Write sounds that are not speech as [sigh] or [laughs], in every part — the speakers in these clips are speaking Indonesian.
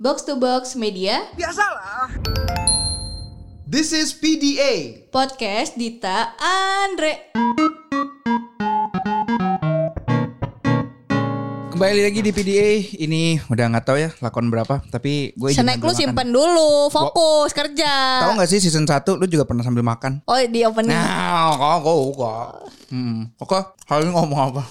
Box to Box Media, This is PDA. Podcast Dita Andre. Kembali lagi di PDA ini udah nggak tahu ya lakon berapa tapi gue Snack lu simpen dulu, fokus kerja. Tahu nggak sih season 1 lu juga pernah sambil makan? Oh di opening. Nah, kok kok kok. Hmm. Oke, hari ini ngomong apa?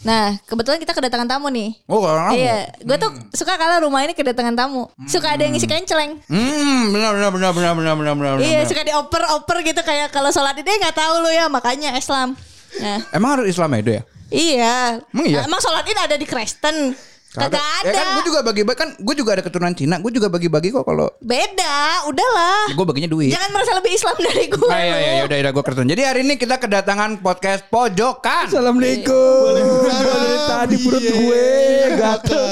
Nah, kebetulan kita kedatangan tamu nih. Oh, kalau Iya, gue tuh suka kalau rumah ini kedatangan tamu. Suka ada yang ngisi kenceleng. Hmm, benar benar benar benar benar benar benar. Iya, benar. suka dioper-oper gitu kayak kalau sholat itu nggak tahu lu ya, makanya Islam. Nah, Emang harus Islam Edo ya? iya. Emang iya? Emang sholat id ada di Kristen? Kagak ada. Ya kan gue juga bagi-bagi kan gue juga ada keturunan Cina, gue juga bagi-bagi kok kalau Beda, udahlah. gue baginya duit. Jangan merasa lebih Islam dari gue. Ah, iya iya ya udah udah gue keturunan. Jadi hari ini kita kedatangan podcast pojokan. Assalamualaikum. Dari tadi perut gue gatel.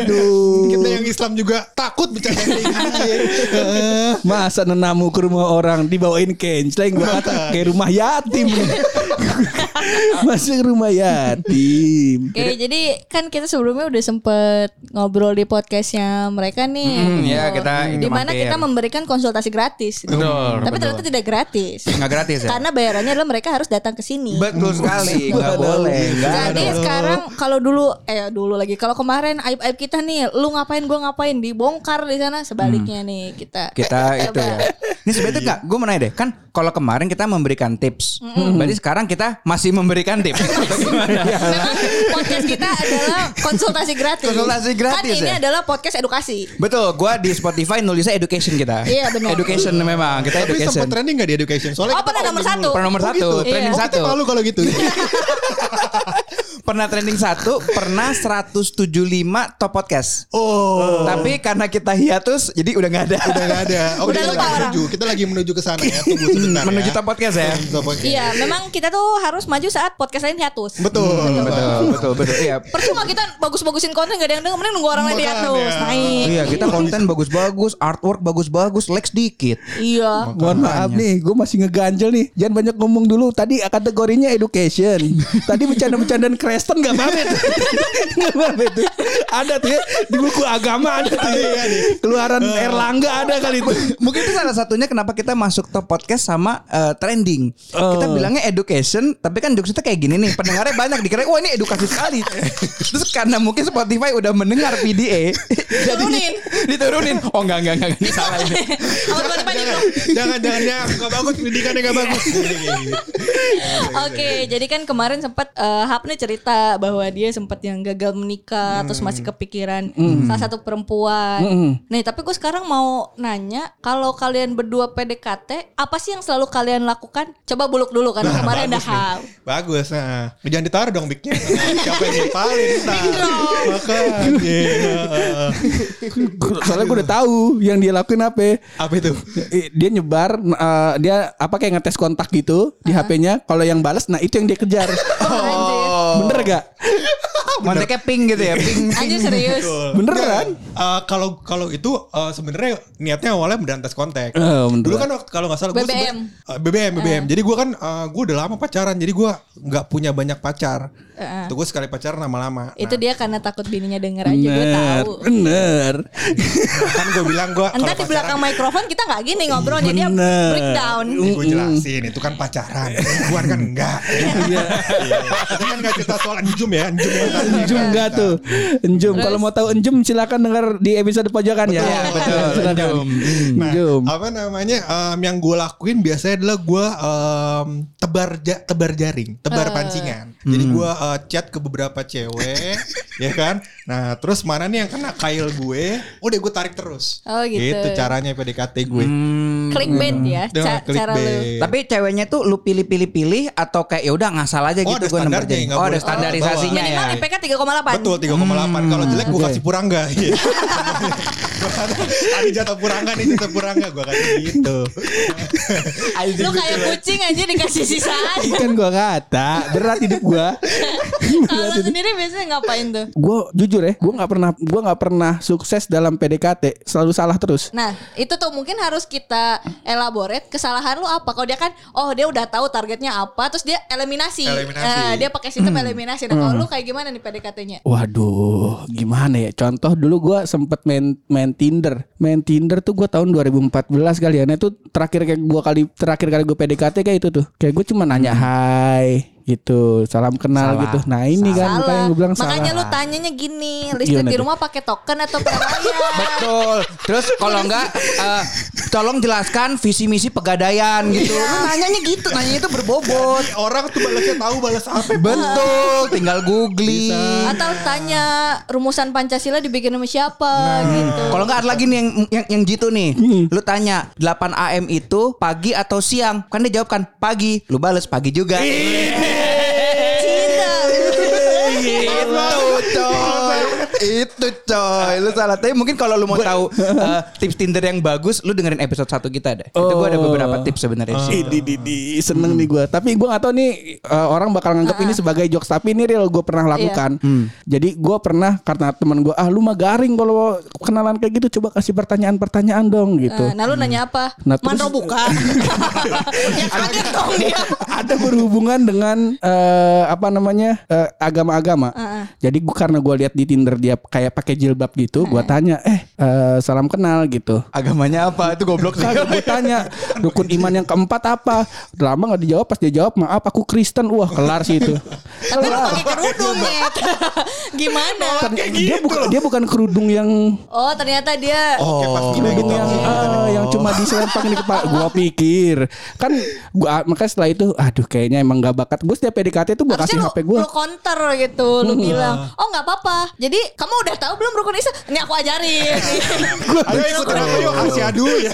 Aduh. Kita yang Islam juga takut bercanda. [laughs] Masa nenamu ke rumah orang dibawain kenceleng gue kata [laughs] kayak rumah yatim. [laughs] Masih rumah yatim. Oke, jadi kan kita sebelumnya udah sempet ngobrol di podcastnya mereka nih. Hmm, ya, kita Di mana kita memberikan konsultasi gratis. Betul, Tapi betul. ternyata tidak gratis. Nggak gratis ya? Karena bayarannya adalah mereka harus datang ke sini. Betul sekali, nggak boleh. nggak Jadi ada. Sekarang kalau dulu eh dulu lagi kalau kemarin aib aib kita nih, lu ngapain gua ngapain dibongkar di sana sebaliknya nih kita. kita [laughs] itu ya. Ini sebenarnya nggak, gue mau nanya deh, kan kalau kemarin kita memberikan tips, berarti sekarang kita masih memberikan tips. [laughs] Memang podcast kita adalah konsultasi gratis. Konsultasi gratis Kan ini ya? adalah podcast edukasi. Betul, gue di Spotify nulisnya education kita. Iya, benar. Education memang, kita Tapi education. sempat trending gak di education? Soalnya Oh, kita pernah nomor trending satu. Pernah nomor Oh, satu, gitu? trending Iya. Kita satu. malu kalau gitu. [laughs] Pernah trending satu, pernah 175 top podcast. Oh. Tapi karena kita hiatus, jadi udah nggak ada. Udah gak ada. Oh, Udah kita lupa lagi orang. menuju. Kita lagi menuju ke sana ya. Tunggu sebentar [laughs] Menuju ya. top podcast ya. Menuju top podcast. Iya, memang kita tuh harus maju saat podcast lain hiatus. Betul. Betul, betul, betul. Iya. Percuma kita bagus-bagusin konten gak ada yang denger Mending nunggu orang lain hiatus Naik Iya, kita konten bagus-bagus, artwork bagus-bagus, likes dikit. Iya Mohon maaf nih, gue masih ngeganjel nih. Jangan banyak ngomong dulu. Tadi kategorinya education. [laughs] Tadi bercanda-bercandaan Kristen gak apa-apa tuh. [laughs] Gak apa-apa tuh. Ada tuh ya. Di buku agama ada tuh. ya. Keluaran Erlangga ada kali itu. Mungkin itu salah satunya kenapa kita masuk top podcast sama eh, trending. Oh. Kita bilangnya education, tapi kan jokesnya kayak gini nih. Pendengarnya banyak dikira wah ini edukasi sekali. Terus karena mungkin Spotify udah mendengar PDA, [laughs] Diturunin. diturunin. Oh enggak enggak enggak, ini salah ini. Jangan jangan ya gak bagus pendidikannya gak bagus. Oke jadi kan kemarin sempat eh, Hap nih cerita Bahwa dia sempat yang gagal menikah Terus masih kepikiran Salah satu perempuan Nih tapi gue sekarang mau nanya Kalau kalian berdua PDKT Apa sih yang selalu kalian lakukan? Coba buluk dulu kan Kemarin ada. Hap Bagus. Nah, jangan ditaruh dong mic-nya. Siapa yang ngepalin ntar. Makanya. Soalnya gue udah tahu yang dia lakuin apa. Apa itu? Dia nyebar, eh, dia apa kayak ngetes kontak gitu di HP-nya. Kalau yang balas, nah itu yang dia kejar. [laughs] Oh. Bener gak? [laughs] Kontaknya pink gitu ya, pink. [laughs] Anjir serius Bener kan? Eh, kalau kalau itu eh, sebenarnya niatnya awalnya berantas kontak. Bener. Dulu kan waktu- kalau nggak salah gua BBM. eh, BBM BBM. Jadi gue kan eh, gue udah lama pacaran. Jadi gue nggak punya banyak pacar. Heeh. Tuh gue sekali pacaran lama-lama. Itu dia karena takut bininya denger aja Gue Bener, tahu bener. Nah, [laughs] kan gue bilang gue Entar di belakang mikrofon kita nggak gini ngobrolnya dia Bener. breakdown. gue jelasin itu kan pacaran. Bukan kan enggak. Iya. Kita kan nggak cerita soal enjum ya, enjum. Enjum enggak tuh. Enjum. Kalau mau tahu enjum silakan dengar di episode pojokan ya. Iya, betul. Silakan. Enjum. Nah, Enjum. apa namanya em, yang gue lakuin biasanya adalah gue em, tebar ja- tebar jaring, tebar pancingan. Jadi gue eh, chat ke beberapa cewek, [laughs] ya kan. Nah, terus mana nih yang kena kail gue, udah gue tarik terus. Oh, gitu. Itu caranya PDKT gue. Hmm. Clickbait ya ca- cara lu. clickbait. Tapi ceweknya tuh lu pilih-pilih-pilih atau kayak ya udah ngasal aja Oh, gitu ada gua nomor standarnya, jadi. nggak Oh, ada standarisasinya ya. Minimal IPK 3,8. Betul 3,8 Kalau jelek gue kasih purangga gitu. [laughs] Ada jatah purangga nih jatah purangga gue kasih gitu. Lu kayak kucing aja dikasih sisaan. Kan gua kata berat hidup gua. Kalau sendiri biasanya ngapain tuh? Gue jujur ya, gue nggak pernah, gue nggak pernah sukses dalam PDKT, selalu salah terus. Nah, itu tuh mungkin harus kita elaborate kesalahan lu apa. Kalau dia kan oh dia udah tahu targetnya apa terus dia eliminasi. Eliminasi. Eh, dia pakai sistem eliminasi. Nah, kalau lu kayak gimana nih PDKT-nya? Waduh, gimana ya? Contoh dulu gua sempet main main Tinder. Main Tinder tuh gua tahun 2014 kali ya. Nah itu terakhir kayak gua kali terakhir kali gue PDKT kayak itu tuh. Kayak gue cuma nanya hai gitu, salam kenal Salah. gitu. Nah ini kan makanya gue bilang Makanya salah. lu tanyanya gini, listrik Gimana di rumah pakai token atau perayaan? [laughs] Betul. Terus kalau enggak eh, tolong jelaskan visi misi pegadaian gitu. Iya. Lu nanyanya gitu, nanyanya itu berbobot. [laughs] Orang tuh balasnya tahu balas apa. Betul, [laughs] tinggal googling. Atau tanya rumusan Pancasila dibikin sama siapa gitu. Kalau enggak ada lagi nih yang yang, yang gitu nih. Lu tanya 8 AM itu pagi atau siang? Kan dia jawab kan pagi. Lu bales pagi juga. Itu coy itu coy. Lu salah. Tapi mungkin kalau lu mau tahu eh, tips Tinder yang bagus lu dengerin episode satu kita deh. Itu gua ada beberapa tips sebenarnya situ. Di, di, di, seneng nih gue Tapi gue gak tahu nih uh, Orang bakal nganggap ini sebagai jokes Tapi ini real gue pernah lakukan. Jadi gue pernah Karena teman gue Ah lu mah garing Kalau kenalan kayak gitu Coba kasih pertanyaan-pertanyaan dong gitu. Eh, Nah lu nanya apa? Nah, terus- Manro buka. [laughs] ya kaget dong dia. ada berhubungan dengan eh, apa namanya eh, agama-agama. Jadi gua karena gue lihat di Tinder dia kayak pakai jilbab gitu, gua tanya, eh eh, salam kenal gitu. agamanya apa? Itu goblok sih. Gue tanya rukun iman yang keempat apa? Lama gak dijawab Pas dia jawab maaf aku Kristen. Wah kelar sih itu. Tapi lu pakai kerudung Nyet. [laughs] Gimana? Dia bukan dia bukan kerudung yang Oh ternyata dia kerudung yang ah, yang cuma diselempang di kepala. Gua pikir. Kan gua makanya setelah itu aduh kayaknya emang gak bakat. Gue setiap PDKT tuh gua kasih Harusnya HP lu, gua. lu counter gitu Lu bilang Oh gak apa-apa. Jadi kamu udah tahu belum rukun Islam? Ini aku ajarin [laughs] Ayo ikutin aku yuk Asyadu ya.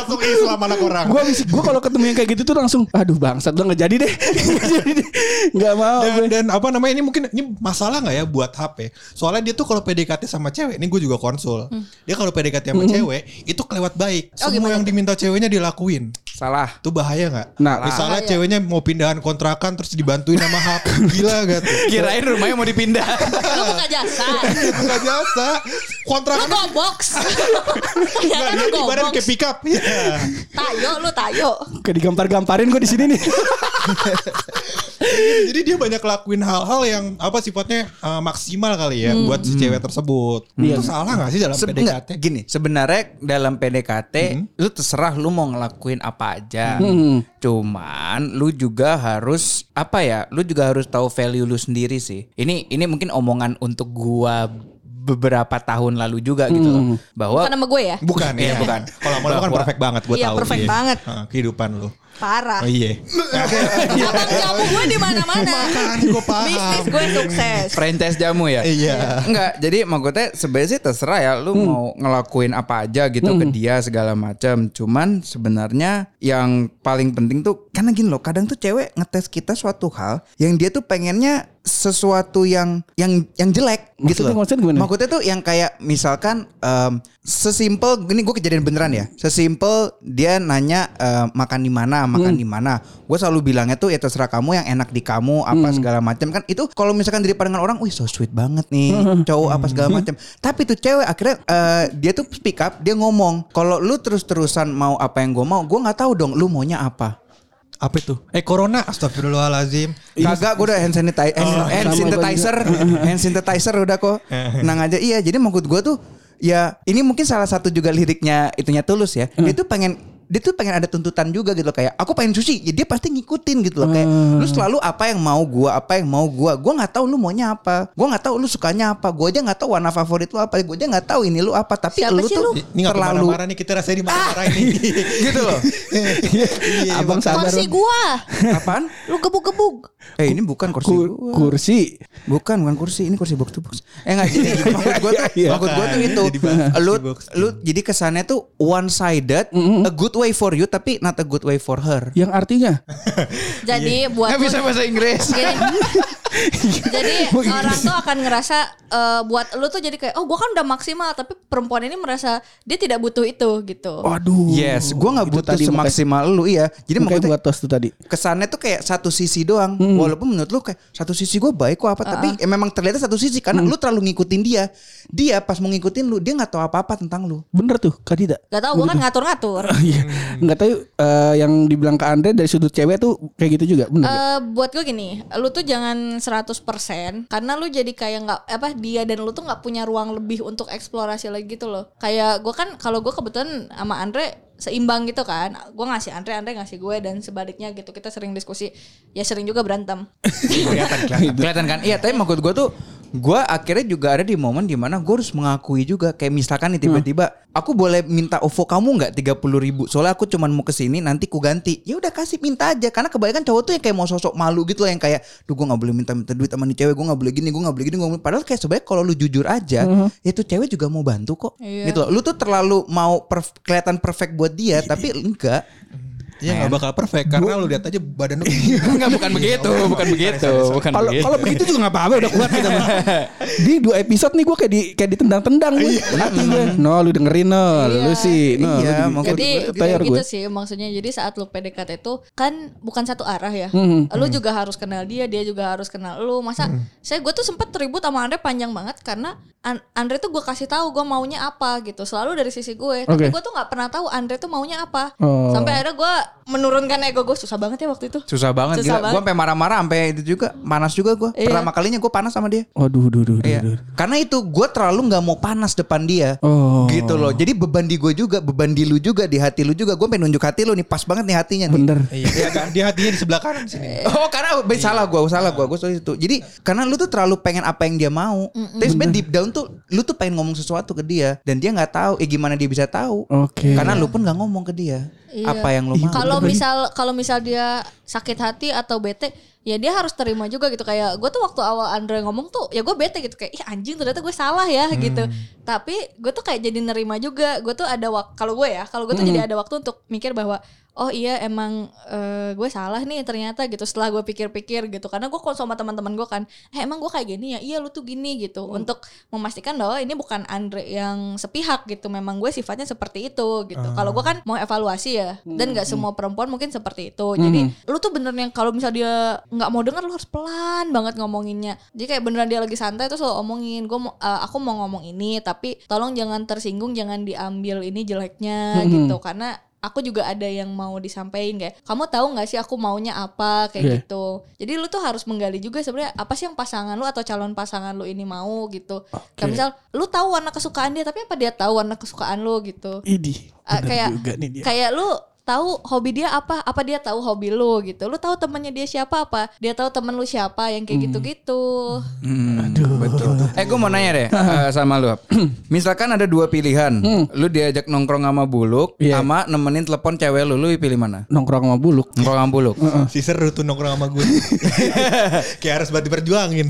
Langsung Islam anak orang. Gua gua kalau ketemu yang kayak gitu tuh langsung aduh bangsat udah nggak jadi deh. [laughs] Nggak mau dan, gue. dan apa namanya ini mungkin ini masalah nggak ya buat HP? Soalnya dia tuh kalau PDKT sama cewek, ini gue juga konsul. Dia kalau PDKT sama cewek itu kelewat baik. Oh, Semua gimana yang diminta ceweknya dilakuin. Salah Itu bahaya nggak? Nah, misalnya Bahaya. ceweknya mau pindahan kontrakan terus dibantuin sama HP, gila gak tuh? kirain rumahnya mau dipindah [laughs] Lu buka jasa Bukan jasa. Lu Kontrakan go box Ternyata [laughs] Nggak, lu dia box kayak pick up. Iya. Tayo lu tayo Kayak digampar-gamparin gue di sini nih. [laughs] Jadi dia banyak lakuin hal-hal yang apa sifatnya uh, maksimal kali ya buat si cewek tersebut. Itu salah gak sih dalam Seb- PDKT? gini, sebenarnya dalam PDKT lu terserah lu mau ngelakuin apa aja. Cuman lu juga harus apa ya? Lu juga harus tahu value lu sendiri sih. Ini ini mungkin omongan untuk gua beberapa tahun lalu juga gitu loh. Bahwa Bukan sama gue ya Bukan Iya, ya. bukan. Kalau sama lu kan perfect banget gue Iya, tahu. perfect iya. banget. Heeh, kehidupan lu. Parah Oh iya. Abang jamu gue di mana-mana Makan, gua paham. Bisnis gue sukses franchise jamu ya? Iya. Enggak, jadi maksudnya sebenarnya sih terserah ya lu mau ngelakuin apa aja gitu ke dia segala macam. Cuman sebenarnya yang paling penting tuh karena gini loh, kadang tuh cewek ngetes kita suatu hal yang dia tuh pengennya sesuatu yang yang yang jelek gitu loh. maksudnya gimana? Maksudnya tuh yang kayak misalkan em, sesimpel gini gue kejadian beneran ya. Sesimpel dia nanya em, makan di mana, makan di mana. Gue selalu bilangnya tuh ya terserah kamu yang enak di kamu apa segala macam kan itu kalau misalkan dari pandangan orang, wih so sweet banget nih [laughs] cowok apa segala macam. Tapi tuh cewek akhirnya eh, dia tuh speak up, dia ngomong kalau lu terus-terusan mau apa yang gue mau, gue nggak tahu dong lu maunya apa. Apa itu? Eh corona, astagfirullahalazim. Kagak gue udah hand sanitizer, hand, Oh, hand synthetizer, hand synthetizer [laughs] udah kok. Nang aja iya. Jadi maksud gue tuh ya ini mungkin salah satu juga liriknya itunya tulus ya. Dia tuh pengen dia tuh pengen ada tuntutan juga gitu loh kayak aku pengen sushi ya dia pasti ngikutin gitu loh kayak lu selalu apa yang mau gua apa yang mau gua gua nggak tahu lu maunya apa gua nggak tahu lu sukanya apa gua aja nggak tahu warna favorit lu apa gua aja nggak tahu ini lu apa tapi Siapa lu sih tuh lu? Ini gak terlalu ke mana-mana nih kita rasanya dimarah-marah ini. [laughs] gitu loh Iya, Abang Bang. sabar. Kursi gue apaan Lu gebuk-gebuk eh ini bukan kursi Ku- gua. kursi. Bukan, bukan kursi. Ini kursi box to box. Eh enggak jadi maksud gue tuh, Iya. maksud gue tuh itu. Lu lu jadi kesannya tuh one sided, a good way for you tapi not a good way for her. Yang artinya [laughs] Jadi buat Nggak bisa bahasa Inggris. [laughs] Jadi orang tuh akan ngerasa eh, buat lu tuh jadi kayak oh gua kan udah maksimal tapi perempuan ini merasa dia tidak butuh itu gitu. Waduh. Yes, gue nggak butuh tadi semaksimal lu iya. Jadi Makanya buat tos tuh tadi. kesannya tuh kayak satu sisi doang. Walaupun menurut lu kayak satu sisi gue baik kok apa, tapi eh, memang ternyata satu sisi karena lu terlalu ngikutin dia. Dia pas mau ngikutin lu, dia nggak tahu apa-apa tentang lu. Bener tuh, Kak Dita. Gak tau gua kan ngatur-ngatur. [laughs] Iya, nggak tahu eh, yang dibilang ke Andre dari sudut cewek tuh kayak gitu juga, bener. Eh buat gue gini, lu tuh jangan 100% karena lu jadi kayak nggak apa dia dan lu tuh nggak punya ruang lebih untuk eksplorasi lagi gitu loh. Kayak gue kan kalau gue kebetulan sama Andre seimbang gitu kan. Gue ngasih Andre, Andre ngasih gue dan sebaliknya gitu. Kita sering diskusi, ya sering juga berantem. [laughs] kelihatan, kelihatan. kelihatan kan? Iya, tapi maksud gue tuh gue akhirnya juga ada di momen di mana gue harus mengakui juga kayak misalkan nih tiba-tiba aku boleh minta OVO kamu nggak tiga puluh ribu? Soalnya aku cuman mau ke sini nanti ku ganti. Ya udah kasih minta aja. Karena kebanyakan cowok tuh yang kayak mau sosok malu gitu loh yang kayak duh gue nggak boleh minta minta duit sama nih cewek gue nggak boleh gini gue nggak boleh gini gue padahal kayak sebenarnya kalau lu jujur aja ya tuh cewek juga mau bantu kok. Iya. gitu loh. Lu tuh terlalu mau perf- kelihatan perfect buat dia tapi enggak Iya nggak bakal perfect karena lu lihat aja badan lu. [laughs] Enggak bukan begitu, bukan begitu, bukan Kalau kalau begitu juga nggak apa-apa udah kuat kita. [laughs] Di dua episode nih gue kayak di kayak ditendang-tendang gue. Hati gue. No lu dengerin no, lu sih. No, Iya, Jadi gitu gue. sih maksudnya. Jadi saat lu PDKT itu kan bukan satu arah ya. Hmm, Lu juga harus kenal dia, dia juga harus kenal lu. Masa saya gue tuh sempet ribut sama Andre panjang banget karena An- Andre tuh gue kasih tahu gue maunya apa gitu. Selalu dari sisi gue. Tapi gue tuh nggak pernah tahu Andre tuh maunya apa. Oh. Sampai akhirnya gue menurunkan ego gue susah banget ya waktu itu. Susah banget Susah gila. banget. Gue sampai marah-marah sampai itu juga panas juga gue. Iya. Pertama kalinya gue panas sama dia. Waduh, duh, duh, duh, Iya. duh. Karena itu gue terlalu nggak mau panas depan dia. Oh. Gitu loh. Jadi beban di gue juga, beban di lu juga, di hati lu juga. Gue pengen nunjuk hati lu nih pas banget nih hatinya nih. Bener. Iya kan dia hatinya di sebelah kanan sini. Oh karena be- salah gue, salah gue, gue soal itu. Jadi karena lu tuh terlalu pengen apa yang dia mau. Tapi sebenarnya deep down tuh lu tuh pengen ngomong sesuatu ke dia dan dia nggak tahu. Eh gimana dia bisa tahu? Oke. Karena lu pun nggak ngomong ke dia Iya. apa yang lu mau. Kalau misal kalau misal dia sakit hati atau bete, ya dia harus terima juga gitu kayak gue tuh waktu awal Andre ngomong tuh ya gue bete gitu kayak ih anjing ternyata gue salah ya gitu. Tapi gue tuh kayak jadi nerima juga. Gue tuh ada waktu kalau gue ya, kalau gue tuh jadi ada waktu untuk mikir bahwa oh iya emang eh, gue salah nih ternyata gitu setelah gue pikir-pikir gitu. Karena gue sama teman-teman gue kan eh emang gue kayak gini ya? Iya lu tuh gini gitu. Untuk memastikan bahwa ini bukan Andre yang sepihak gitu memang gue sifatnya seperti itu gitu. Kalau gue kan mau evaluasi ya dan nggak semua perempuan mungkin seperti itu. Jadi lu tuh bener yang kalau misalnya dia nggak mau dengar lu harus pelan banget ngomonginnya. Jadi kayak beneran dia lagi santai terus lo omongin gue eh, aku mau ngomong ini tapi tolong jangan tersinggung jangan diambil ini jeleknya gitu. Karena aku juga ada yang mau disampaikan kayak kamu tahu nggak sih aku maunya apa kayak Iya. gitu jadi lu tuh harus menggali juga sebenarnya apa sih yang pasangan lu atau calon pasangan lu ini mau gitu kayak misal lu tahu warna kesukaan dia tapi apa dia tahu warna kesukaan lu gitu Idi. Bener kayak juga nih dia. kayak lu tahu hobi dia apa apa dia tahu hobi lu gitu lu tahu temennya dia siapa apa dia tahu temen lu siapa yang kayak gitu-gitu Aduh, betul. Eh gue mau nanya deh [laughs] eh, sama lu. [clears throat] Misalkan ada dua pilihan. Lu diajak nongkrong sama Buluk Iya. sama nemenin telepon cewek lu, lu pilih mana? Nongkrong sama buluk. Nongkrong sama Buluk. Si seru tuh nongkrong sama gue. [laughs] Kayak harus banget diperjuangin.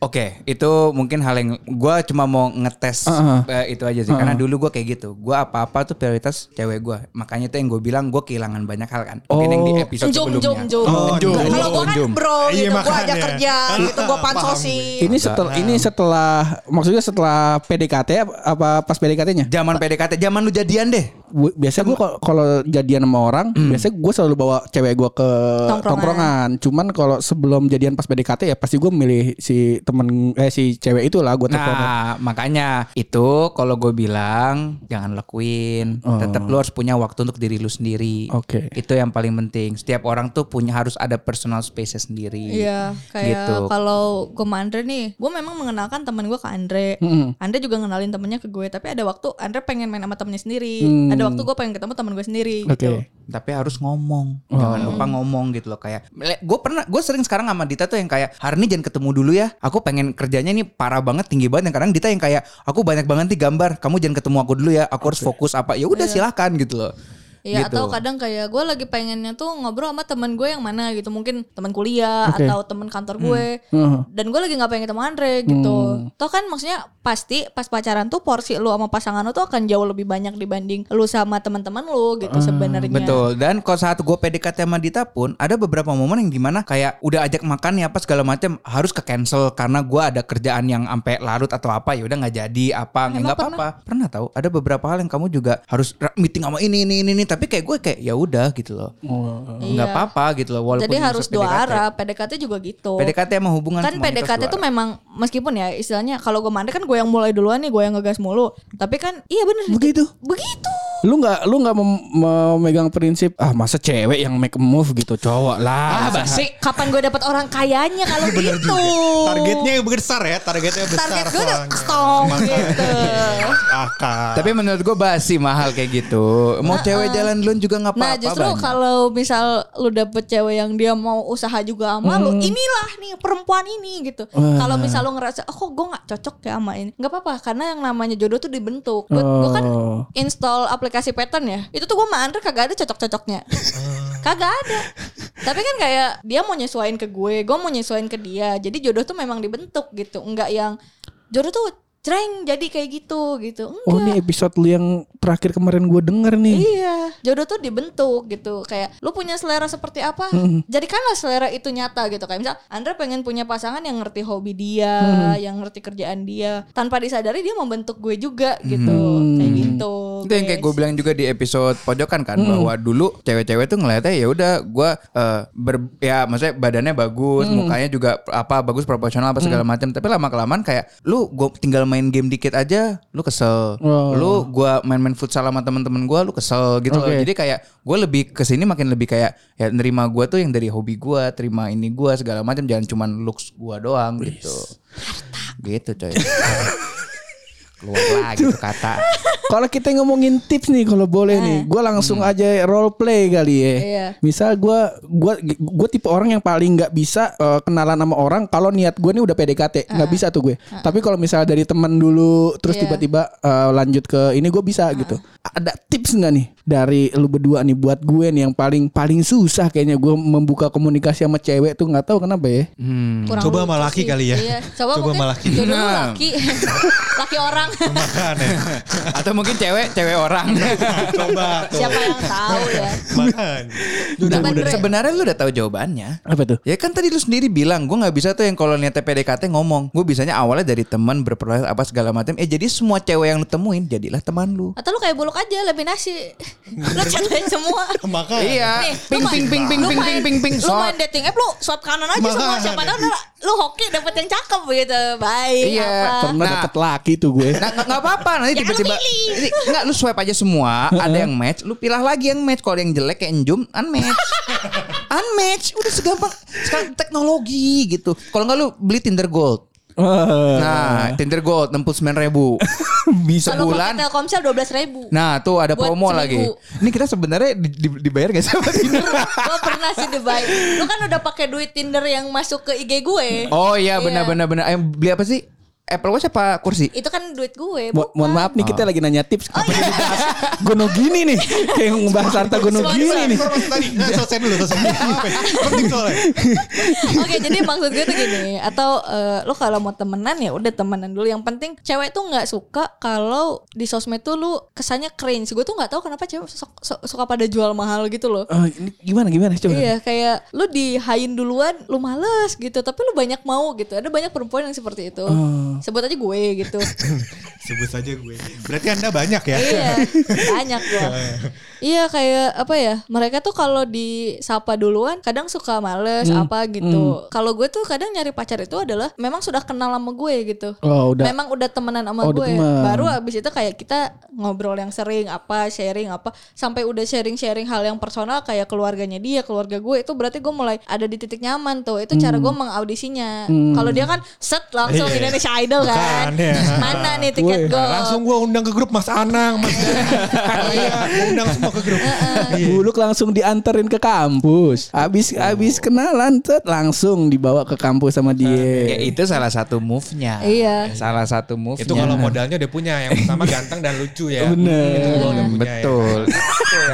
Oke, itu mungkin hal yang gue cuma mau ngetes Uh-uh. eh, itu aja sih. Karena dulu gue kayak gitu. Gue apa-apa tuh prioritas cewek gue. Makanya itu yang gue bilang gue kehilangan banyak hal kan. Mungkin yang di Oh. episode Jum sebelumnya. jum jum. Oh, jum. Kalau gua kan Jum. bro Iya, gitu, gua ajak makanya. kerja gitu, gua pansosin. Ini setelah ini setelah maksudnya setelah PDKT apa pas PDKT-nya? Zaman PDKT, zaman lu jadian deh. Bu- Biasa gue kalau jadian sama orang, biasanya gue selalu bawa cewek gue ke Tongkrongan. tongkrongan. Cuman kalau sebelum jadian pas PDKT ya pasti gue milih si temen eh si cewek itu lah gue telepon. Nah, makanya itu kalau gue bilang jangan lakuin. Oh. Tetap lu harus punya waktu untuk diri lu sendiri. Oke. Itu yang paling penting. Setiap orang tuh punya harus ada personal space sendiri. Iya, kayak Gitu. kalau gue sama Andre nih, gue memang mengenalkan temen gue ke Andre. Mm-mm. Andre juga ngenalin temennya ke gue, tapi ada waktu Andre pengen main sama temennya sendiri. Hmm. Ada waktu gue pengen ketemu temen gue sendiri. Oke. Gitu. Tapi harus ngomong. Oh. Jangan lupa ngomong gitu loh kayak. Gue pernah, gue sering sekarang sama Dita tuh yang kayak hari ini jangan ketemu dulu ya. Aku pengen kerjanya nih parah banget, tinggi banget. Yang kadang Dita yang kayak aku banyak banget nih gambar. Kamu jangan ketemu aku dulu ya. Aku harus fokus apa. Ya udah Iya. silahkan gitu loh. Iya gitu. atau kadang kayak gue lagi pengennya tuh ngobrol sama teman gue yang mana gitu mungkin teman kuliah Oke. atau teman kantor gue Heeh. dan gue lagi nggak pengen ketemu Andre gitu. Hmm. Toh kan maksudnya pasti pas pacaran tuh porsi lu sama pasangan lu tuh akan jauh lebih banyak dibanding lu sama teman-teman lu gitu sebenarnya. Betul. Dan kalau saat gue PDKT sama Dita pun ada beberapa momen yang di mana kayak udah ajak makan ya apa segala macam harus ke cancel karena gue ada kerjaan yang sampai larut atau apa ya udah nggak jadi apa nggak apa-apa. Pernah tahu ada beberapa hal yang kamu juga harus meeting sama ini ini ini, ini. Tapi kayak gue kayak ya udah gitu loh. Oh. Iya. nggak apa-apa gitu loh walaupun Jadi harus dua PDKT. arah. PDKT juga gitu. PDKT sama hubungan kan PDKT arah. memang meskipun ya istilahnya kalau gue mandek kan gue yang mulai duluan nih gue yang ngegas mulu. Tapi kan iya bener Begitu. begitu. Lu nggak lu nggak mem- memegang prinsip ah masa cewek yang make a move gitu cowok lah. ah basi. kapan gue dapat orang kayanya kalau gitu? Targetnya yang besar ya, targetnya besar. target gue udah stop gitu. [laughs] Akal. tapi menurut gue basi mahal kayak gitu. Mau cewek jalan duluan juga nggak apa-apa Nah justru kalau misal lu dapet cewek yang dia mau usaha juga sama lu Hmm. Inilah nih perempuan ini gitu. Kalau misal lu ngerasa Oh kok gue gak cocok ya sama ini? Gak apa-apa Karena yang namanya jodoh tuh dibentuk. Gue kan Oh. install aplikasi pattern ya. Itu tuh gue sama Andre kagak ada cocok-cocoknya. [laughs] Kagak ada. Tapi kan kayak Dia mau nyesuaiin ke gue Gue mau nyesuaiin ke dia. Jadi jodoh tuh memang dibentuk gitu. Enggak yang Jodoh tuh Jreng jadi kayak gitu gitu Enggak Oh ini episode lu yang terakhir kemarin gue denger nih. Iya, jodoh tuh dibentuk gitu. Kayak lu punya selera seperti apa, jadikanlah selera itu nyata gitu. Kayak misal Andra pengen punya pasangan yang ngerti hobi dia, yang ngerti kerjaan dia, tanpa disadari dia membentuk gue juga gitu. Kayak gitu. Itu yang kayak gue bilang juga di episode pojokan kan bahwa dulu cewek-cewek tuh ngeliatnya ya udah gue eh, ber ya maksudnya badannya bagus, mukanya juga apa bagus proporsional apa segala macam. Tapi lama kelamaan kayak lu gue tinggal main game dikit aja, lu kesel. Oh. Lu gua main-main futsal sama teman-teman gue, lu kesel gitu loh. Oke. Jadi kayak gue lebih ke sini makin lebih kayak ya nerima gue tuh yang dari hobi gue, terima ini gue segala macam, jangan cuman looks gue doang gitu. Gitu coy. [laughs] Keluar lagi tuh kata. Kalau kita ngomongin tips nih kalau boleh nih, gue langsung aja role play kali ya. Iya. Misal gue gua gue tipe orang yang paling nggak bisa eh, kenalan sama orang kalau niat gue nih udah PDKT, nggak bisa tuh gue. Tapi kalau misalnya dari teman dulu terus Iya. tiba-tiba eh, lanjut ke ini gue bisa gitu. Ada tips nggak nih dari lu berdua nih buat gue nih yang paling paling susah kayaknya gue membuka komunikasi sama cewek tuh nggak tahu kenapa ya. Hmm. Kurang Coba sama laki kali ya. Iya. Coba, Coba sama laki. jodoh Nah. [laughs] laki. [laughs] laki orang. Makan ya. [laughs] Atau mungkin cewek, cewek orang. [laughs] Coba tuh. Siapa yang tahu ya. Makan. Nah, Bener. sebenarnya lu udah tahu jawabannya. Apa tuh? Ya kan tadi lu sendiri bilang gue nggak bisa tuh yang kalau niatnya PDKT ngomong. Gue bisanya awalnya dari teman berproses apa segala macam. Eh jadi semua cewek yang lu temuin jadilah teman lu. Atau lu kayak buluk aja eliminasi. [laughs] lu chat semua. Makan. Iya. Nih, Ping lu ping main- ping ping ping ping ping ping. Lu main dating app lu swipe kanan aja semua siapa tahu lu hoki dapet yang cakep gitu. Baik Iya, apa. Pernah Nah. dapet laki tuh gue. Nah nggak- apa-apa. Nanti [laughs] Ya, tiba-tiba nggak lu swipe aja semua. Ada yang match lu pilih lagi yang match. Kalau yang jelek kayak enjum unmatch. [laughs] Unmatch. Udah segampang. Sekarang teknologi gitu. Kalau nggak lu beli Tinder Gold Wah, nah Tinder Gold enam puluh sembilan ribu [laughs] bisa Kalau sebulan. pakai Telkomsel 12 ribu. Nah tuh ada Buat promo lagi. Ini kita sebenarnya di- di- dibayar gak sih sama Tinder? gue pernah sih dibayar. Lu kan udah pakai duit Tinder yang masuk ke IG gue. Oh iya benar benar benar. Eh, beli apa sih? Apple Watch apa kursi? Itu kan duit gue. Mo- mohon maaf nih Oh. kita lagi nanya tips Oh, kenapa iya. jadi bahas Gono gini nih [laughs] kayak ngebahas harta Gono gini nih. Tadi nah, selesai dulu, selesai dulu. [laughs] Penting soalnya. Oke, jadi maksud gue tuh gini, atau eh, lo kalau mau temenan ya udah temenan dulu. Yang penting cewek tuh nggak suka kalau di sosmed tuh lu kesannya cringe. Gue tuh nggak tahu kenapa cewek su- su- suka pada jual mahal gitu loh. Oh, ini gimana gimana coba. Iya kayak lu dihain duluan lu males gitu tapi lu banyak mau gitu ada banyak perempuan yang seperti itu Oh. Sebut aja gue gitu [laughs] Sebut saja gue. Berarti Anda banyak ya? iya [laughs] banyak gua iya kayak apa ya mereka tuh kalau disapa duluan kadang suka males Hmm. apa gitu kalau gue tuh kadang nyari pacar itu adalah memang sudah kenal sama gue gitu Oh, udah. memang udah temenan sama Oh, udah gue teman. baru abis itu kayak kita ngobrol yang sering apa sharing apa sampai udah sharing sharing hal yang personal kayak keluarganya dia keluarga gue itu berarti gue mulai ada di titik nyaman tuh itu cara gue mengaudisinya kalau dia kan set langsung Iya. Indonesia Idol kan Bukan, ya. mana nih tiket gue Nah, langsung gue undang ke grup Mas Anang, Mas [laughs] Iya, gue undang semua ke grup. Iya. Buluk langsung dianterin ke kampus. Abis abis kenalan tet langsung dibawa ke kampus sama Ya dia. itu salah satu move-nya. Iya. Salah satu move-nya. Itu kalau modalnya udah punya, yang pertama ganteng dan lucu ya. Bener. Itu gua udah punya ya.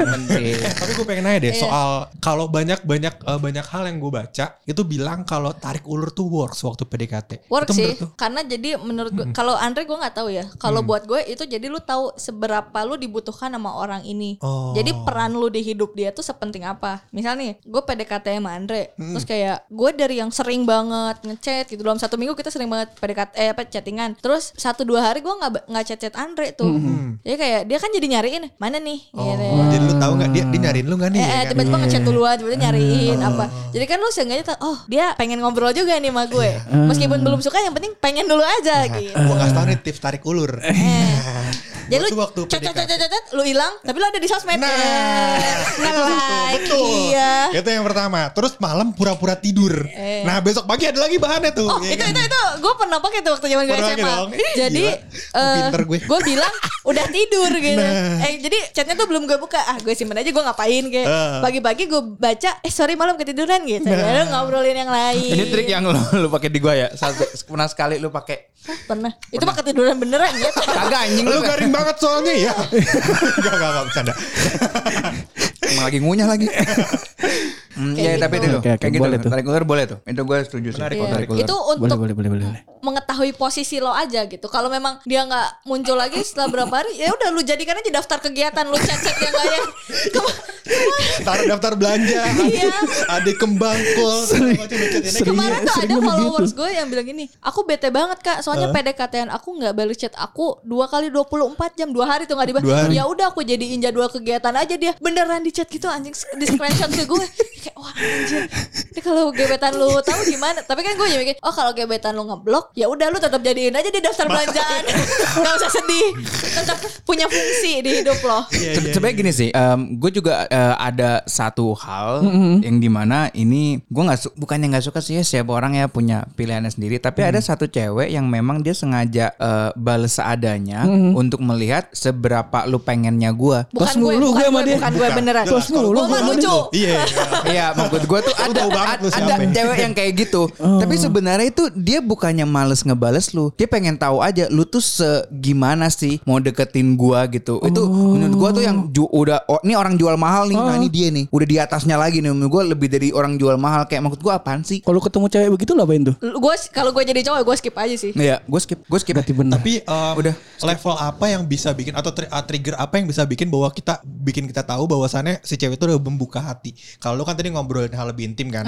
Penting. [laughs] Tapi gue pengen nanya deh Iya. soal kalau banyak banyak eh, banyak hal yang gue baca itu bilang kalau tarik ulur tuh works waktu PDKT. Work Itu sih, karena jadi menurut gue, kalau Andre gue nggak tahu ya. Kalau buat gue itu jadi lu tahu seberapa lu dibutuhkan sama orang ini. Oh. Jadi peran lu di hidup dia tuh sepenting apa? Misal nih, gue PDKT sama Andre, terus kayak gue dari yang sering banget ngechat gitu dalam satu minggu kita sering banget PDKT eh apa chattingan. Terus satu dua hari gue nggak nggak chat chat Andre tuh. Jadi kayak dia kan jadi nyariin mana nih? gitu. Oh, jadi lu tahu nggak dia, dia nyariin lu nggak nih? Eh, ya eh, kan? tiba-tiba ngechat duluan, tiba-tiba nyariin apa. Jadi kan lu seenggaknya tahu, oh dia pengen ngobrol juga nih sama gue. Meskipun belum suka, yang penting pengen dulu aja gitu. Gue kasih tau nih tips tarik ulur. [laughs] Jadi Gua lu waktu cat cat PDKT. cat cat, cat, lu hilang, tapi lu ada di sosmed. Nah, Eh, nge-like, Betul. iya. Itu yang pertama. Terus malam pura-pura tidur. Eh. Nah besok pagi ada lagi bahannya tuh. Oh ya itu kan? itu itu gue pernah pakai tuh waktu zaman gue SMA. [laughs] Jadi eh, gue. gue bilang udah tidur gitu. Nah. Eh jadi chatnya tuh belum gue buka. Ah gue simpen aja gue ngapain kayak. Eh. Pagi-pagi gue baca. Eh sorry malam ketiduran gitu. Nah. Ya, lu ngobrolin yang lain. Ini trik yang lu, lu pakai di gua ya. Satu pernah sekali lu pakai. pernah. Itu mah ketiduran beneran ya. Kagak anjing Lu garing banget soalnya [laughs] ya. Gak, gak, gak, bercanda. Emang lagi ngunyah lagi. [laughs] Hmm, iya tapi gitu. itu Oke, oke, kayak gitu. boleh tuh. Tarik ulur boleh tuh. Itu gue setuju sih. Menarik. Tarik ulur. Itu Boleh, untuk boleh, boleh, boleh. Mengetahui posisi lo aja gitu. Kalau memang dia nggak muncul lagi setelah berapa hari, ya udah lu jadikan aja daftar kegiatan lu chat-chat yang Kema- Taruh daftar belanja. Iya. Ada kembang kol. Kemarin tuh ada followers gue yang bilang gini, aku bete banget kak, soalnya PDKT-an aku nggak balas chat aku dua kali 24 jam, dua hari tuh nggak dibalas. Ya udah aku jadiin jadwal kegiatan aja dia beneran di chat gitu anjing di screenshot ke gue, kayak wah anjir. Ini kalau gebetan lu tahu gimana? Tapi kan gue jadi mikir, oh kalau gebetan lu ngeblok, ya udah lu tetap jadiin aja di daftar belanjaan, [laughs] nggak usah sedih, tetap punya fungsi di hidup lo. Iya, Se- iya. Sebenarnya gini sih, gue juga eh, ada satu hal yang di mana ini gue nggak su- bukannya nggak suka sih ya setiap orang ya punya pilihannya sendiri, tapi ada satu cewek yang memang dia sengaja eh, bales seadanya untuk melihat seberapa lu pengennya gue. Bukan gue, bukan gue sama gue, dia. bukan gue beneran. Mulu Gue lucu. Iya. [laughs] Iya, maksud gue tuh [laughs] ada banget ada ya. cewek yang kayak gitu. [laughs] Tapi sebenarnya itu dia bukannya males ngebales lu. Dia pengen tahu aja lu tuh segimana sih mau deketin gua gitu. Itu menurut gua tuh yang ju- udah oh, ini orang jual mahal nih. Nah, ini dia nih. Udah di atasnya lagi nih menurut gua lebih dari orang jual mahal kayak maksud gua apaan sih? Kalau ketemu cewek begitu lo apain tuh? Gue kalau gue jadi cowok gue skip aja sih. Iya, gue skip, gue skip. Berarti benar. Tapi um, Udah. level apa yang bisa bikin atau tri- uh, trigger apa yang bisa bikin bahwa kita bikin kita tahu bahwasannya si cewek itu udah membuka hati. Kalau lu kan tadi ngobrolin hal lebih intim kan,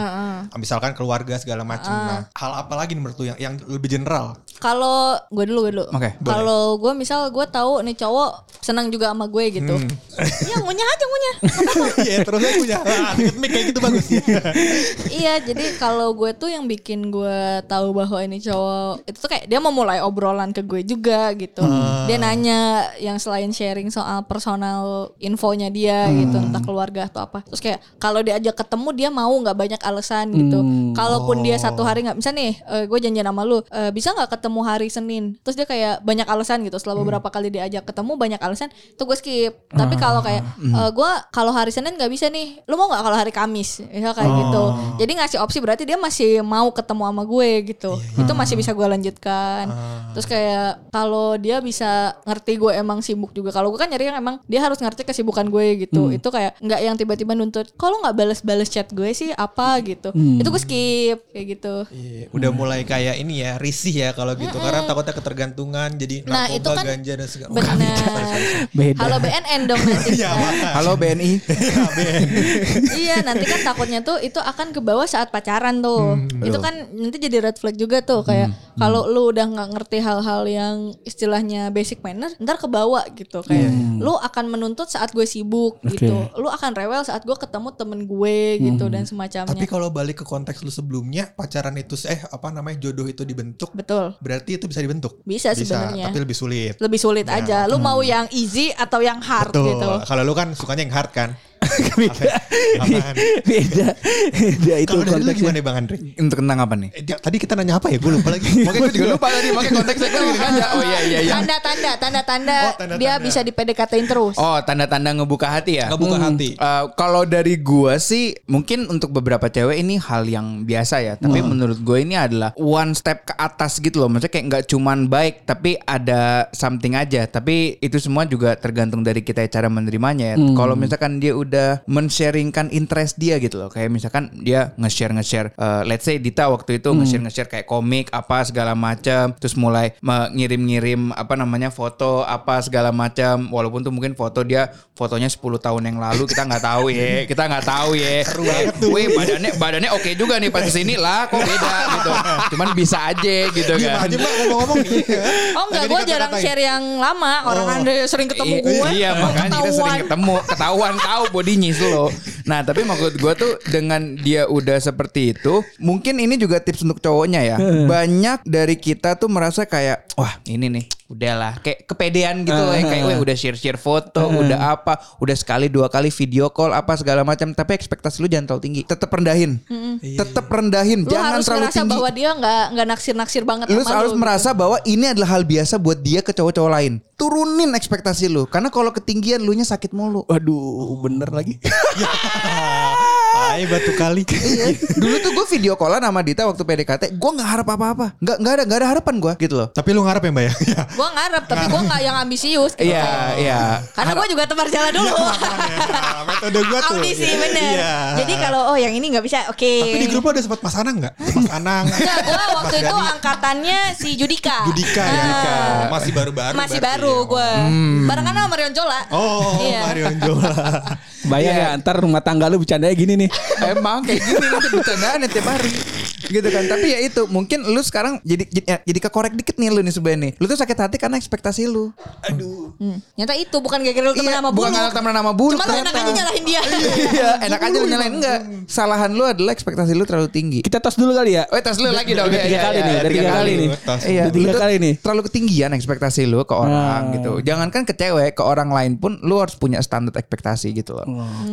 misalkan keluarga segala macam. Nah, hal apa lagi nih menurut lu yang yang lebih general? Kalau gue dulu gue dulu. Oke, boleh. Kalau gue misal gue tahu nih cowok senang juga sama gue gitu. Iya [laughs] ngunyah aja ngunyah. Iya terus aku punya ah, deket mic kayak gitu bagus. [laughs] iya jadi kalau gue tuh yang bikin gue tahu bahwa ini cowok itu tuh kayak dia mau mulai obrolan ke gue juga gitu. Dia nanya yang selain sharing soal personal infonya dia gitu entah keluarga atau apa. Terus kayak kalau diajak ketemu dia mau nggak banyak alasan gitu. Kalaupun dia satu hari nggak bisa nih eh, gue janjian sama lu eh, bisa nggak ketemu hari Senin. Terus dia kayak banyak alasan gitu. Setelah beberapa kali diajak ketemu banyak alasan itu gue skip. Tapi kalau kayak eh, gue kalau hari Senin nggak bisa nih. Lu mau nggak kalau hari Kamis? Misal kayak gitu. Jadi ngasih opsi berarti dia masih mau ketemu sama gue gitu. Itu masih bisa gue lanjutkan. Terus kayak kalau dia bisa ngerti gue emang sibuk juga. Kalau gue kan nyari yang emang dia harus ngerti kesibukan gue gitu. Itu kayak nggak yang tiba-tiba nuntut. Kalau nggak balas-balas chat gue sih apa gitu. Itu gue skip kayak gitu. Iya, udah mulai kayak ini ya risih ya kalau gitu karena takutnya ketergantungan jadi Nah, narkoba, itu kan ganja dan segala Benar. Beda. Halo BNN dong nanti. [laughs] Iya, makanya. Halo BNI. [laughs] iya nanti kan takutnya tuh itu akan ke bawah saat pacaran tuh itu kan nanti jadi red flag juga tuh kayak kalau lu udah nggak ngerti hal-hal yang istilahnya basic manner ntar ke bawah gitu kayak lu akan menuntut saat gue sibuk gitu lu akan rewel saat gue ketemu temen gue gitu dan semacamnya Tapi kalau balik ke konteks lu sebelumnya pacaran itu eh apa namanya jodoh itu dibentuk betul berarti itu bisa dibentuk. Bisa sebenarnya. tapi lebih sulit. lebih sulit aja lu mau yang easy atau yang hard Tuh, gitu kalau lu kan sukanya yang hard kan? Beda. Beda. Beda itu Kalau konteksnya. gimana Bang Andre? Untuk tentang apa nih? Eh, tadi kita nanya apa ya? Gue lupa lagi. [laughs] Makanya gue juga lupa tadi makanya konteksnya gue gitu aja. Oh iya iya iya. Tanda-tanda, tanda-tanda Oh, tanda-tanda. dia bisa di PDKT-in terus. Oh tanda-tanda ngebuka hati ya? Ngebuka hati. Eh, kalau dari gua sih mungkin untuk beberapa cewek ini hal yang biasa ya. Tapi menurut gue ini adalah one step ke atas gitu loh. Maksudnya kayak nggak cuman baik tapi ada something aja. Tapi itu semua juga tergantung dari kita cara menerimanya ya. Kalau misalkan dia udah men-sharingkan interest dia gitu loh. Kayak misalkan dia nge-share nge-share. eh, let's say Dita waktu itu nge-share nge-share kayak komik apa segala macam. Terus mulai mengirim-ngirim apa namanya foto apa segala macam. Walaupun tuh mungkin foto dia fotonya 10 tahun yang lalu kita nggak tahu ya [laughs] kita nggak tahu ya Wih badannya badannya oke juga nih pas ke sini lah kok beda gitu cuman bisa aja gitu kan aja mbak ngomong-ngomong. [laughs] Oh enggak, gue jarang share yang lama. Orang Oh. anda sering ketemu gue. Iya makanya kita sering Ketahuan. ketemu Ketahuan tahu bodinya slow Nah tapi maksud gue tuh Dengan dia udah seperti itu Mungkin ini juga tips untuk cowoknya ya. Banyak dari kita tuh merasa kayak Wah ini nih udahlah. Kayak kepedean gitu loh ya. kayak "Weh, udah share share foto udah apa udah sekali dua kali video call apa segala macam. Tapi ekspektasi lu jangan terlalu tinggi. Tetap rendahin. Tetap rendahin. Lu jangan harus terlalu ngerasa tinggi. bahwa dia nggak nggak naksir-naksir banget lu sama harus lu, merasa bahwa ini adalah hal biasa buat dia ke cowok-cowok lain. Turunin ekspektasi lu. Karena kalau ketinggian lu nya sakit mulu. Waduh, bener lagi. [laughs] Ay batu kali. [laughs] Dulu tuh gue video callan sama Dita waktu PDKT, gue nggak harap apa-apa, nggak nggak ada nggak ada harapan gue gitu loh. Tapi lu ngarep ya mbak ya? [laughs] Iya. Gue ngarep tapi gue nggak yang ambisius. gitu. Iya iya. Karena gue juga tebar jalan dulu. Nah, metode gue tuh. Audisi bener. Iya. Jadi kalau oh yang ini nggak bisa, oke. Tapi di grup ada sempat Mas Anang nggak? Mas Anang. Enggak, gue waktu itu angkatannya si Judika. Judika ya. Ah. Masih baru-baru. Masih baru gue. Barengan sama Marion Jola. Oh, Iya. Marion Jola. Bayang Iya. ya ntar rumah tangga lu bercandanya gini nih. Emang kayak gini nanti bercandaan tiap hari. Gitu kan. Tapi ya itu mungkin lu sekarang jadi jadi, ya, jadi kekorek dikit nih lu nih sebenarnya nih. Lu tuh sakit hati karena ekspektasi lu. Aduh. Hmm. Nyata itu bukan gara-gara lu temen Iya, sama bukan karena temen sama bulu, Cuma lu enak aja nyalahin dia. Iya, [laughs] enak aja lu nyalain enggak. Salahan lu adalah ekspektasi lu terlalu tinggi. Kita tos dulu kali ya. Oh, tes lu lagi dong. Tiga Iya, kali iya, nih, iya, udah tiga kali nih. Iya, tiga kali nih. Terlalu ketinggian ekspektasi lu ke orang Ah. gitu. Jangankan ke cewek, ke orang lain pun lu harus punya standar ekspektasi gitu loh.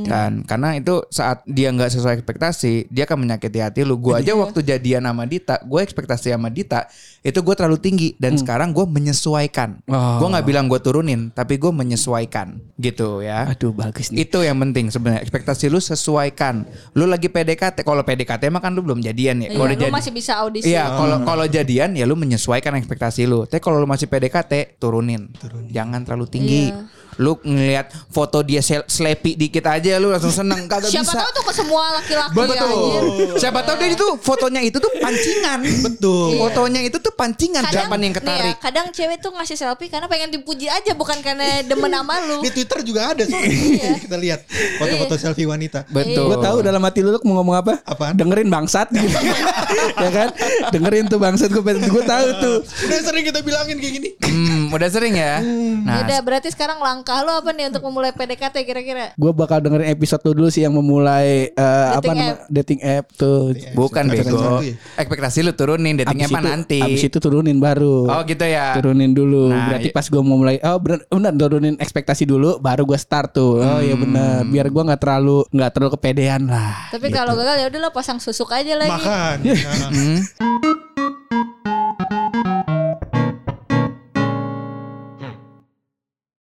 Kan karena itu saat dia nggak sesuai ekspektasi, dia akan menyakiti hati lu. Gua aja waktu jadian sama Dita, gue ekspektasi sama Dita itu gue terlalu tinggi dan sekarang gue menyesuaikan. Oh. Gue nggak bilang gue turunin, tapi gue menyesuaikan gitu ya. Aduh bagus nih. Itu yang penting sebenarnya ekspektasi lu sesuaikan. Lu lagi PDKT, kalau PDKT mah kan lu belum jadian ya. Iya, Kalau udah lu jadi- masih bisa audisi. Iya, kalau kalau jadian ya lu menyesuaikan ekspektasi lu. Tapi kalau lu masih PDKT, turunin. Jangan terlalu tinggi. Iya. Lu ngelihat foto dia sleepy dikit aja lu langsung seneng kagak Siapa bisa. tahu tuh ke semua laki-laki Betul. anjir. Siapa tahu dia itu fotonya itu tuh pancingan. Betul. Fotonya itu tuh pancingan jawaban yang nih ya, ketarik. kadang cewek tuh ngasih selfie karena pengen dipuji aja bukan karena demen sama lu. Di Twitter juga ada soalnya. Iya. Kita lihat foto-foto selfie wanita. Betul. Gue tahu dalam hati lu mau ngomong apa? Apaan? Dengerin bangsat gitu. [laughs] ya kan? Dengerin tuh bangsat gue gue tahu tuh. Udah sering kita bilangin kayak gini. [laughs] Hmm, udah sering ya. Nah, Yaudah berarti sekarang langkah lu apa nih untuk memulai PDKT kira-kira? Gue bakal dengerin episode lu dulu sih yang memulai eh, apa Dating nama app. dating app tuh. bukan Episode bego. ya? Ekspektasi lu turunin datingnya apa itu, nanti. Abis itu turunin baru. Oh gitu ya. Turunin dulu. Nah, Berarti iya. pas gue mau mulai oh bener, bener turunin ekspektasi dulu baru gue start tuh. Oh iya bener. Biar gue nggak terlalu nggak terlalu kepedean lah. Tapi kalau gagal ya udah lo pasang susuk aja lagi. Makan. Nah, [laughs] Hmm.